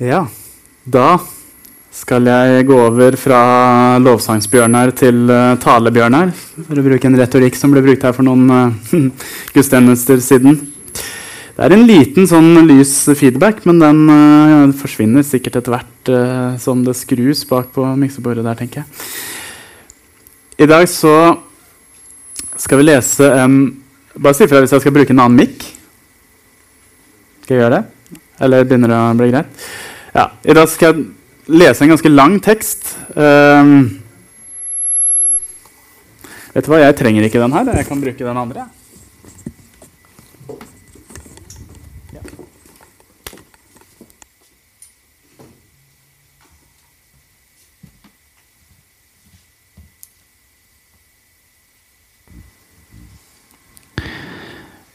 Ja, da skal jeg gå over fra lovsangsbjørnar til uh, talebjørnar, for å bruke en retorikk som ble brukt her for noen uh, gudstjenester siden. Det er en liten sånn lys feedback, men den uh, forsvinner sikkert etter hvert uh, som det skrus bak på miksebordet der, tenker jeg. I dag så skal vi lese en Bare si ifra hvis jeg skal bruke en annen mikk. Skal jeg gjøre det? Eller begynner det å bli greit? Ja, I dag skal jeg lese en ganske lang tekst. Um, vet du hva, jeg trenger ikke den her. Jeg kan bruke den andre.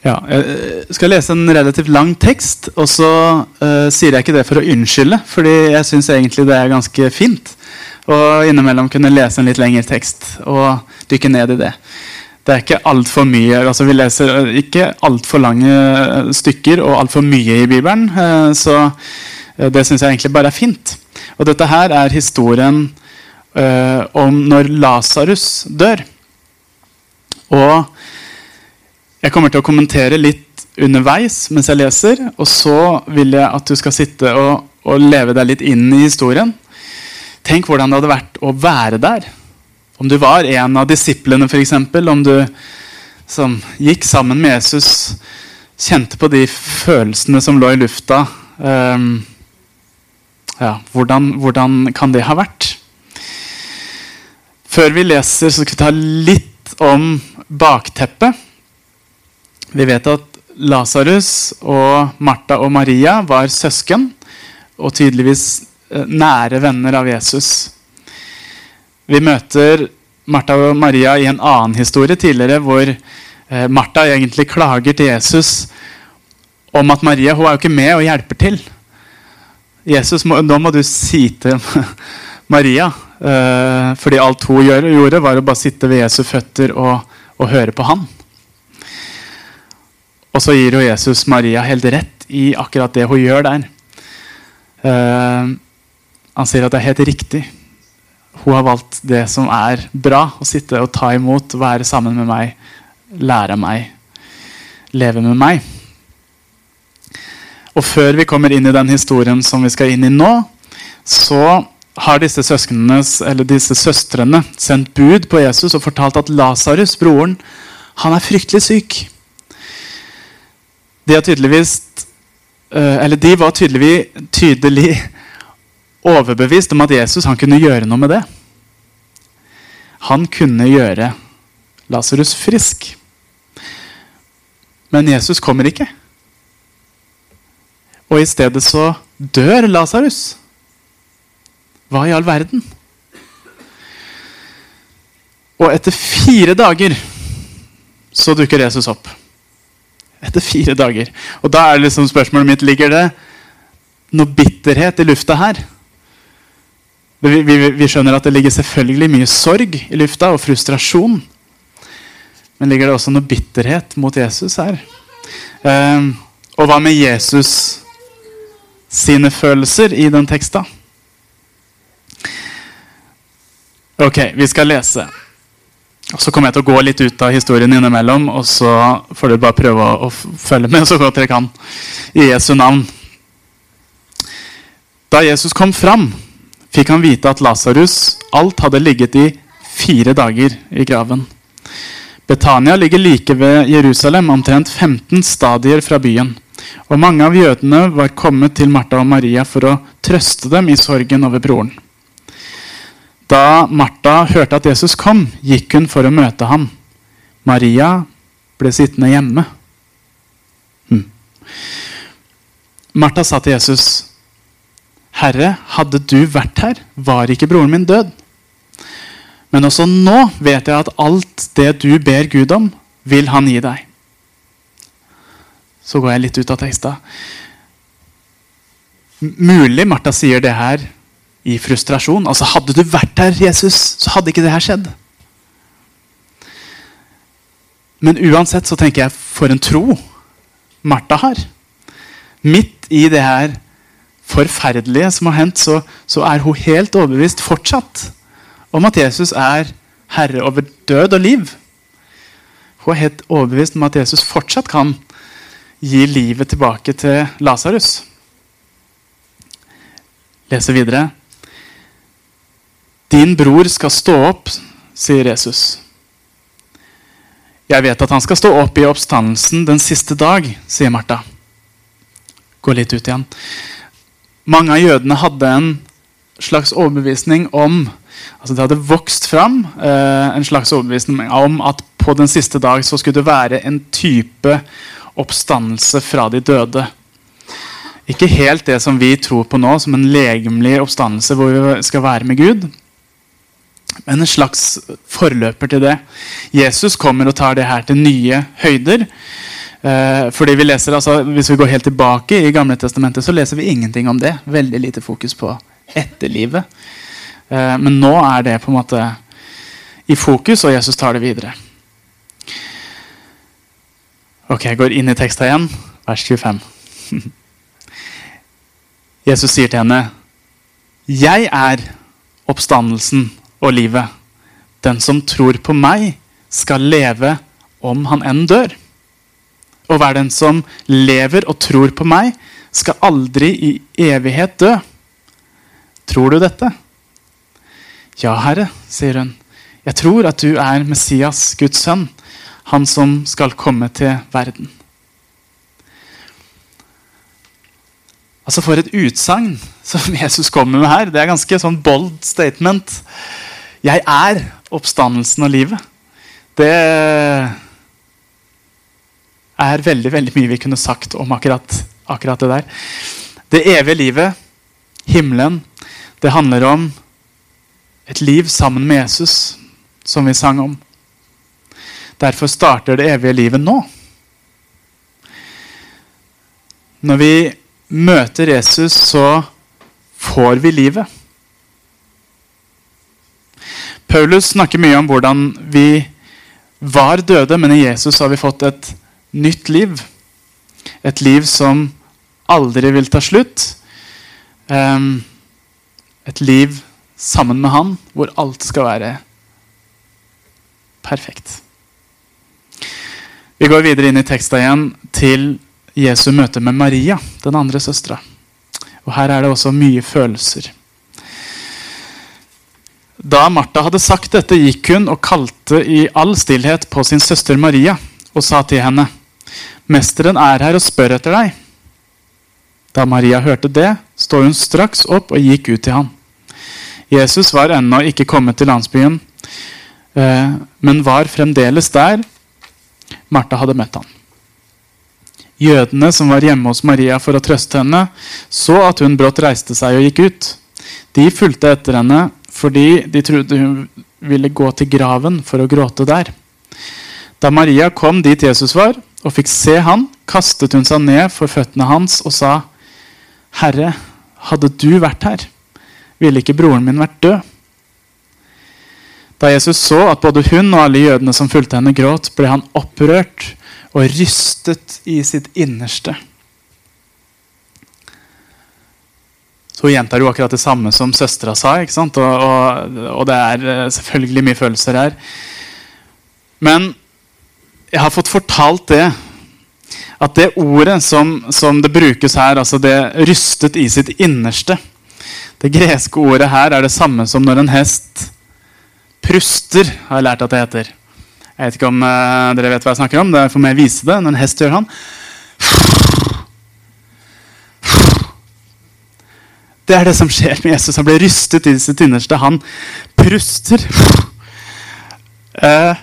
Ja, jeg skal lese en relativt lang tekst, og så uh, sier jeg ikke det for å unnskylde, fordi jeg syns egentlig det er ganske fint å innimellom kunne lese en litt lengre tekst og dykke ned i det. Det er ikke altfor mye. altså Vi leser ikke altfor lange stykker og altfor mye i Bibelen, uh, så uh, det syns jeg egentlig bare er fint. Og dette her er historien om når Lasarus dør. Og jeg kommer til å kommentere litt underveis mens jeg leser. Og så vil jeg at du skal sitte og, og leve deg litt inn i historien. Tenk hvordan det hadde vært å være der. Om du var en av disiplene, f.eks. Om du som gikk sammen med Jesus, kjente på de følelsene som lå i lufta. Um, ja, hvordan, hvordan kan det ha vært? Før vi leser, så skal vi ta litt om bakteppet. Vi vet at Lasarus og Martha og Maria var søsken og tydeligvis nære venner av Jesus. Vi møter Martha og Maria i en annen historie tidligere, hvor eh, Martha egentlig klager til Jesus om at Maria hun er jo ikke med og hjelper til. Jesus, Nå må du si til Maria, eh, fordi alt hun gjorde, var å bare sitte ved Jesu føtter og, og høre på han. Og så gir jo Jesus Maria helt rett i akkurat det hun gjør der. Uh, han sier at det er helt riktig. Hun har valgt det som er bra. Å sitte og ta imot, være sammen med meg, lære meg, leve med meg. Og før vi kommer inn i den historien som vi skal inn i nå, så har disse disse søstrene sendt bud på Jesus og fortalt at Lasarus, broren, han er fryktelig syk. De, tydeligvis, eh, de var tydelig, tydelig overbevist om at Jesus kunne gjøre noe med det. Han kunne gjøre Lasarus frisk. Men Jesus kommer ikke. Og i stedet så dør Lasarus. Hva i all verden? Og etter fire dager så dukker Jesus opp. Etter fire dager. Og da er liksom spørsmålet mitt ligger det noe bitterhet i lufta her. Vi, vi, vi, skjønner at det ligger selvfølgelig mye sorg i lufta og frustrasjon. Men ligger det også noe bitterhet mot Jesus her? Eh, og hva med Jesus sine følelser i den teksta? Ok, vi skal lese. Så kommer jeg til å gå litt ut av historien innimellom, og så får dere bare prøve å, å følge med så godt dere kan. I Jesu navn. Da Jesus kom fram, fikk han vite at Lasarus alt hadde ligget i fire dager i graven. Betania ligger like ved Jerusalem, omtrent 15 stadier fra byen. Og mange av jødene var kommet til Martha og Maria for å trøste dem i sorgen over broren. Da Martha hørte at Jesus kom, gikk hun for å møte ham. Maria ble sittende hjemme. Hm. Martha sa til Jesus, 'Herre, hadde du vært her, var ikke broren min død.' Men også nå vet jeg at alt det du ber Gud om, vil han gi deg. Så går jeg litt ut av teksta. Mulig Martha sier det her i frustrasjon. Altså, Hadde du vært der, Jesus, så hadde ikke det her skjedd. Men uansett så tenker jeg for en tro Martha har. Midt i det her forferdelige som har hendt, så, så er hun helt overbevist fortsatt om at Jesus er herre over død og liv. Hun er helt overbevist om at Jesus fortsatt kan gi livet tilbake til Lasarus. Leser videre. Din bror skal stå opp, sier Jesus. Jeg vet at han skal stå opp i oppstandelsen den siste dag, sier Martha. Gå litt ut igjen. Mange av jødene hadde en slags overbevisning om altså Det hadde vokst fram eh, en slags overbevisning om at på den siste dag så skulle det være en type oppstandelse fra de døde. Ikke helt det som vi tror på nå, som en legemlig oppstandelse hvor vi skal være med Gud. Men en slags forløper til det. Jesus kommer og tar det her til nye høyder. Eh, fordi vi leser, altså, Hvis vi går helt tilbake i Gamle testamentet, så leser vi ingenting om det. Veldig lite fokus på etterlivet. Eh, men nå er det på en måte i fokus, og Jesus tar det videre. Ok, Jeg går inn i teksta igjen, vers 25. Jesus sier til henne, 'Jeg er oppstandelsen og livet. Den som tror på meg, skal leve om han enn dør.' Og hver den som lever og tror på meg, skal aldri i evighet dø. Tror du dette? Ja, Herre, sier hun. Jeg tror at du er Messias, Guds sønn, han som skal komme til verden. Altså For et utsagn som Jesus kommer med her. Det er ganske sånn bold statement. Jeg er oppstandelsen og livet. Det er veldig veldig mye vi kunne sagt om akkurat, akkurat det der. Det evige livet, himmelen, det handler om et liv sammen med Jesus, som vi sang om. Derfor starter det evige livet nå. Når vi møter Jesus, så får vi livet. Paulus snakker mye om hvordan vi var døde, men i Jesus har vi fått et nytt liv. Et liv som aldri vil ta slutt. Um, et liv sammen med han, hvor alt skal være perfekt. Vi går videre inn i teksta igjen til Jesu møte med Maria, den andre søstera. Og Her er det også mye følelser. Da Martha hadde sagt dette, gikk hun og kalte i all stillhet på sin søster Maria og sa til henne, 'Mesteren er her og spør etter deg.' Da Maria hørte det, stod hun straks opp og gikk ut til ham. Jesus var ennå ikke kommet til landsbyen, eh, men var fremdeles der Martha hadde møtt ham. Jødene som var hjemme hos Maria for å trøste henne, så at hun brått reiste seg og gikk ut. De fulgte etter henne fordi de trodde hun ville gå til graven for å gråte der. Da Maria kom dit Jesus var, og fikk se han, kastet hun seg ned for føttene hans og sa, 'Herre, hadde du vært her, ville ikke broren min vært død.' Da Jesus så at både hun og alle jødene som fulgte henne, gråt, ble han opprørt og rystet i sitt innerste. Så gjentar jo akkurat det samme som søstera sa. ikke sant? Og, og, og, det er eh, selvfølgelig mye følelser her. Men jeg har fått fortalt det. At det ordet som, som det brukes her, altså det rystet i sitt innerste Det greske ordet her er det samme som når en hest pruster, har jeg lært at det heter. Jeg vet ikke om uh, dere vet hva jeg snakker om. Det er for meg å vise det. Når en hest gjør han. Det er det som skjer med Jesus. Han blir rystet i sitt innerste. Han pruster. Uh,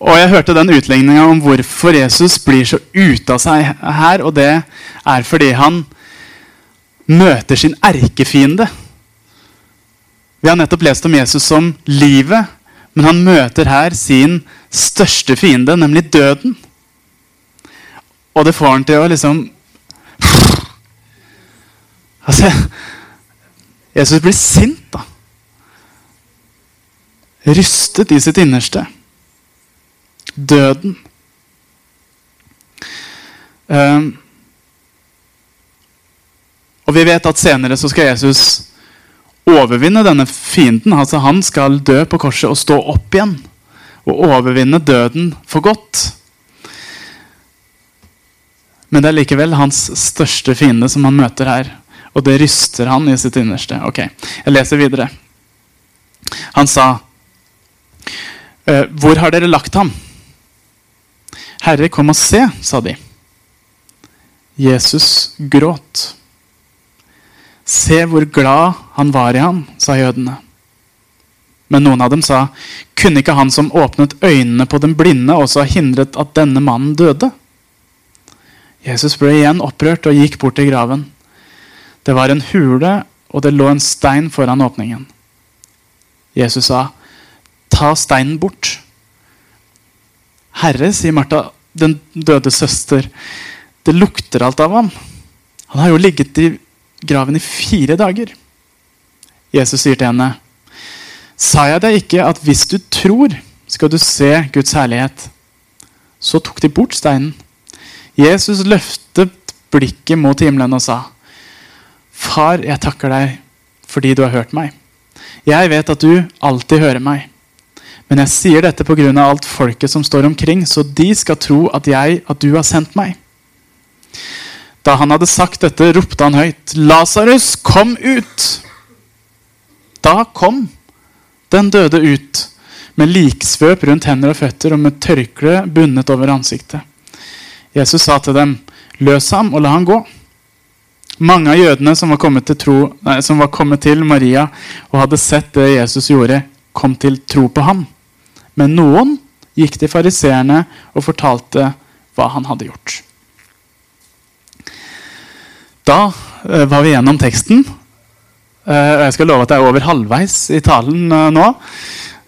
og jeg hørte den utlegninga om hvorfor Jesus blir så ute av seg her. Og det er fordi han møter sin erkefiende. Vi har nettopp lest om Jesus som livet, men han møter her sin største fiende, nemlig døden. Og det får han til å liksom Altså Jesus blir sint, da. Rystet i sitt innerste. Døden. Um, Og vi vet at senere så skal Jesus overvinne denne fienden. altså Han skal dø på korset og stå opp igjen. Og overvinne døden for godt. Men det er likevel hans største fiende som han møter her. Og det ryster han i sitt innerste. Ok, Jeg leser videre. Han sa, «Eh, 'Hvor har dere lagt ham?' 'Herre, kom og se', sa de. Jesus gråt. 'Se hvor glad han var i ham', sa jødene. Men noen av dem sa, 'Kunne ikke han som åpnet øynene på den blinde, også ha hindret at denne mannen døde?' Jesus ble igjen opprørt og gikk bort til graven. Det var en hule, og det lå en stein foran åpningen. Jesus sa, 'Ta steinen bort'. Herre, sier Martha, den døde søster, det lukter alt av ham. Han har jo ligget i graven i fire dager. Jesus sier til henne, Sa jeg deg ikke at hvis du tror, skal du se Guds herlighet? Så tok de bort steinen. Jesus løftet blikket mot himmelen og sa, Far, jeg takker deg fordi du har hørt meg. Jeg vet at du alltid hører meg. Men jeg sier dette pga. alt folket som står omkring, så de skal tro at jeg, at du har sendt meg. Da han hadde sagt dette, ropte han høyt, 'Lasarus, kom ut!' Da kom den døde ut, med liksvøp rundt hender og føtter og med tørkle bundet over ansiktet. Jesus sa til dem, 'Løs ham og la ham gå.' Mange av jødene som var, tro, nei, som var kommet til Maria og hadde sett det Jesus gjorde, kom til tro på ham. Men noen gikk til fariseerne og fortalte hva han hadde gjort. Da uh, var vi gjennom teksten. Og jeg skal love at jeg er over halvveis i talen uh, nå.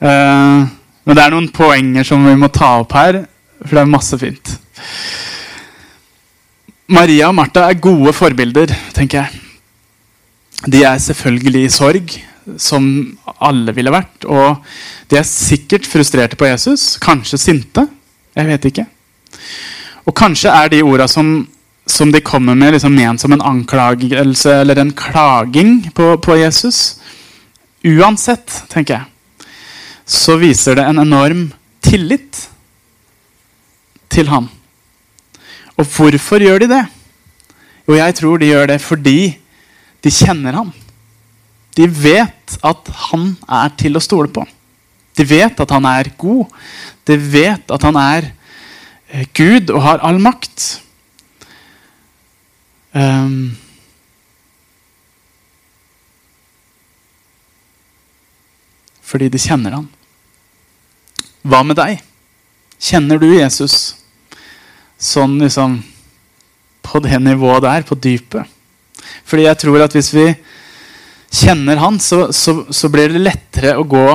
men det er noen poenger som vi må ta opp her, for det er masse fint. Maria og Martha er gode forbilder, tenker jeg. De er selvfølgelig i sorg, som alle ville vært. Og de er sikkert frustrerte på Jesus. Kanskje sinte. Jeg vet ikke. Og kanskje er de orda som, som, de kommer med, liksom ment som en anklagelse eller en klaging på, på Jesus. Uansett, tenker jeg, så viser det en enorm tillit til ham. Og hvorfor gjør de det? Jo, jeg tror de gjør det fordi de kjenner ham. De vet at han er til å stole på. De vet at han er god. De vet at han er eh, Gud og har all makt. Um, fordi de kjenner han. Hva med deg? Kjenner du Jesus? Sånn liksom På det nivået der, på dypet. Fordi jeg tror at hvis vi kjenner Han, så, så, så blir det lettere å gå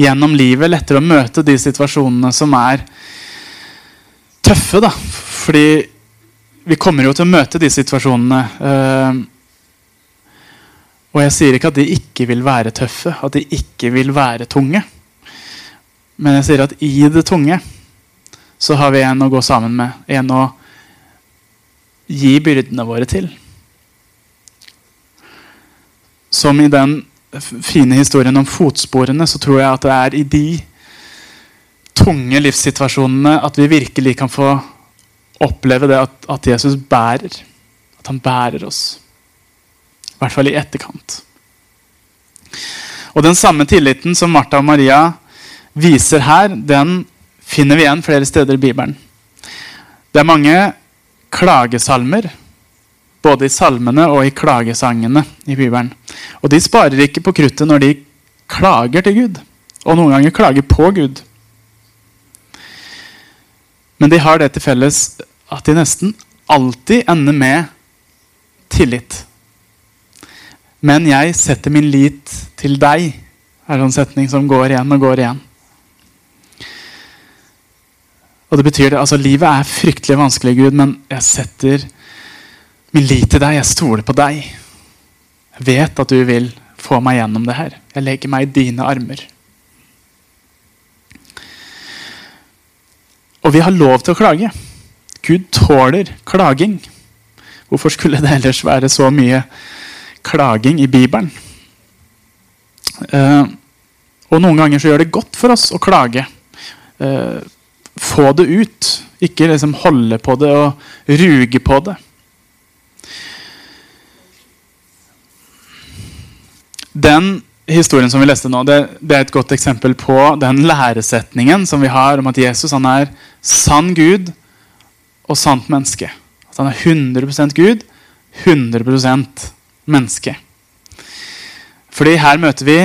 gjennom livet. Lettere å møte de situasjonene som er tøffe. da. Fordi vi kommer jo til å møte de situasjonene. Uh, og jeg sier ikke at de ikke vil være tøffe, at de ikke vil være tunge. Men jeg sier at i det tunge så har vi en å gå sammen med. En å gi byrdene våre til. Som i den fine historien om fotsporene, så tror jeg at det er i de tunge livssituasjonene at vi virkelig kan få oppleve det at, at Jesus bærer. At han bærer oss. I hvert fall i etterkant. Og den samme tilliten som Martha og Maria viser her, den finner vi igjen flere steder i Bibelen. Det er mange klagesalmer, både i salmene og i klagesangene i Bibelen. Og de sparer ikke på kruttet når de klager til Gud, og noen ganger klager på Gud. Men de har det til felles at de nesten alltid ender med tillit. Men jeg setter min lit til deg, er en setning som går igjen og går igjen. Og det betyr det, altså Livet er fryktelig vanskelig, Gud, men jeg setter min lit til deg. Jeg stoler på deg. Jeg vet at du vil få meg gjennom det her. Jeg legger meg i dine armer. Og vi har lov til å klage. Gud tåler klaging. Hvorfor skulle det ellers være så mye klaging i Bibelen? Eh, og noen ganger så gjør det godt for oss å klage. Eh, få det ut. Ikke liksom holde på det og ruge på det. Den historien som vi leste nå, det, det, er et godt eksempel på den læresetningen som vi har om at Jesus han er sann Gud og sant menneske. At han er 100% Gud, 100% menneske. Fordi her møter vi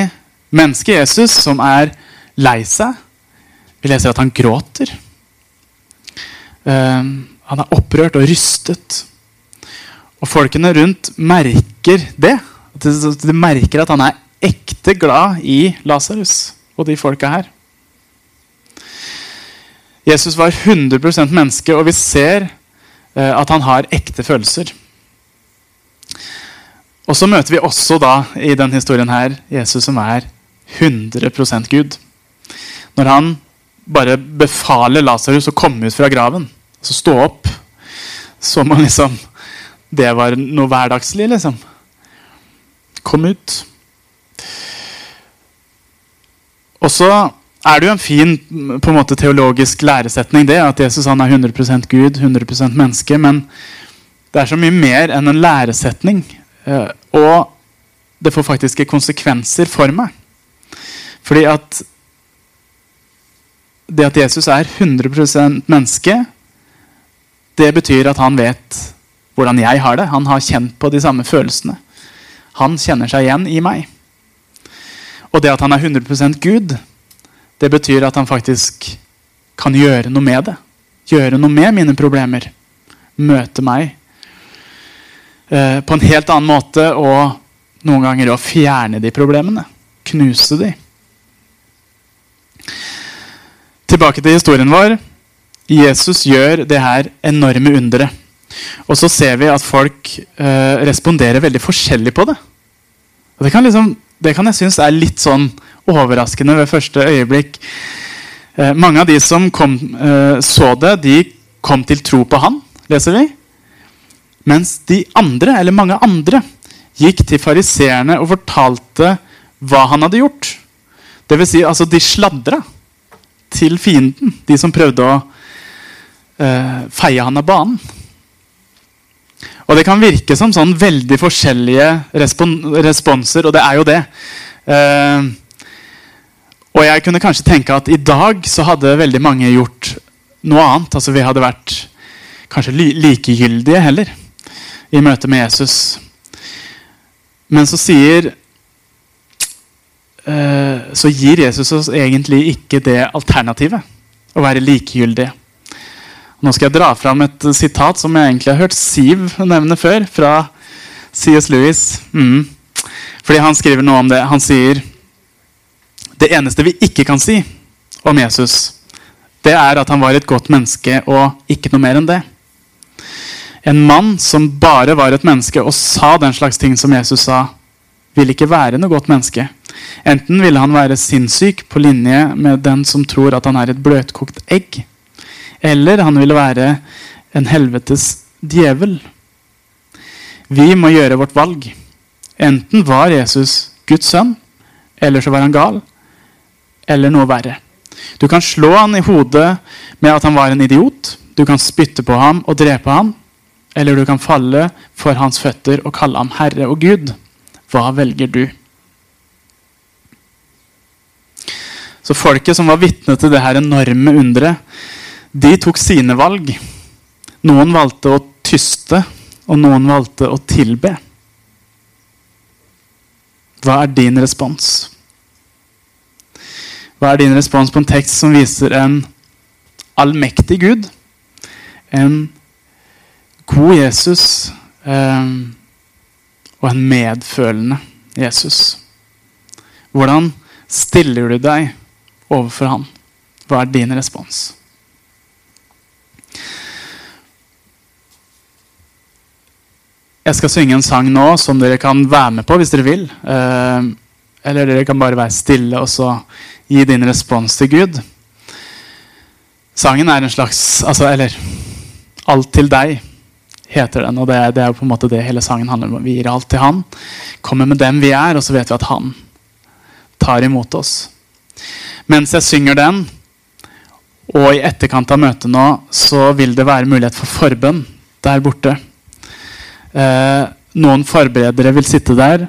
mennesket Jesus som er lei seg. Vi leser at han gråter. Uh, han er opprørt og rystet. Og folkene rundt merker det. De, merker at han er ekte glad i Lasarus og de folka her. Jesus var 100% menneske, og vi ser uh, at han har ekte følelser. Og så møter vi også da i denne historien her Jesus som er 100% Gud. Når han bare befaler Lasarus å komme ut fra graven, altså stå opp, som om liksom det var noe hverdagslig, liksom. Kom ut. Og så er det jo en fin på en måte, teologisk læresetning det, at Jesus han er 100% Gud, 100% menneske. Men det er så mye mer enn en læresetning. Eh, og det får faktiske konsekvenser for meg. Fordi at det at Jesus er 100% menneske, det betyr at han vet hvordan jeg har det. Han har kjent på de samme følelsene. Han kjenner seg igjen i meg. Og det at han er 100% Gud, det betyr at han faktisk kan gjøre noe med det. Gjøre noe med mine problemer. Møte meg eh, på en helt annen måte og noen ganger å fjerne de problemene. Knuse de. Tilbake til historien vår. Jesus gjør det her enorme underet. Og så ser vi at folk eh, responderer veldig forskjellig på det. Og det kan, liksom, det kan jeg synes er litt sånn overraskende ved første øyeblikk. Eh, mange av de som kom, eh, så det, de kom til tro på han, leser vi. Mens de andre, eller mange andre, gikk til fariseerne og fortalte hva han hadde gjort. Vil si, altså, de sladra til fienden, de som prøvde å uh, feie han av banen. Og det kan virke som sånn veldig forskjellige respon responser, og det er jo det. Uh, og jeg kunne kanskje tenke at i dag så hadde veldig mange gjort noe annet. Altså Vi hadde vært kanskje likegyldige heller i møte med Jesus. Men så sier uh, Så gir Jesus oss egentlig ikke det alternativet. Å være likegyldig. Nå skal jeg dra fram et sitat som jeg egentlig har hørt Siv nevne før, fra C.S. Lewis. Mm. Fordi han skriver noe om det. Han sier det eneste vi ikke kan si om Jesus, det er at han var et godt menneske og ikke noe mer enn det. En mann som bare var et menneske og sa den slags ting som Jesus sa, ville ikke være noe godt menneske. Enten ville han være sinnssyk på linje med den som tror at han er et bløtkokt egg. Eller han ville være en helvetes djevel. Vi må gjøre vårt valg. Enten var Jesus Guds sønn, eller så var han gal. Eller noe verre. Du kan slå han i hodet med at han var en idiot. Du kan spytte på ham og drepe ham. Eller du kan falle for hans føtter og kalle ham Herre og Gud. Hva velger du? Så folket som var vitne til det her enorme underet, de tok sine valg. Noen valgte å tyste, og noen valgte å tilbe. Hva er din respons? Hva er din respons på en tekst som viser en allmektig Gud? En god Jesus eh, og en medfølende Jesus. Hvordan stiller du deg overfor han? Hva er din respons? Jeg skal synge en sang nå som dere kan være med på hvis dere vil. Eh, eller dere kan bare være stille og så gi din respons til Gud. Sangen er en slags altså, Eller Alt til deg heter den. Og det, det er jo på en måte det hele sangen handler om. Vi gir alt til Han. Kommer med dem vi er, og så vet vi at Han tar imot oss. Mens jeg synger den, og i etterkant av møtet nå, så vil det være mulighet for forbønn der borte. Eh, noen forberedere vil sitte der.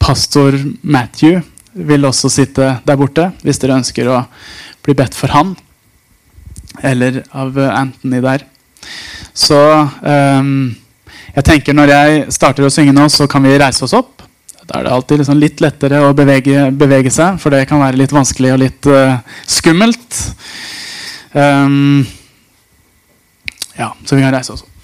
Pastor Matthew vil også sitte der borte hvis dere ønsker å bli bedt for han. Eller av eh, Anthony der. Så ehm, jeg tenker når jeg starter å synge nå, så kan vi reise oss opp. Da er det alltid liksom litt lettere å bevege, bevege seg, for det kan være litt vanskelig og litt uh, skummelt. Um, ja, så vi kan reise oss opp.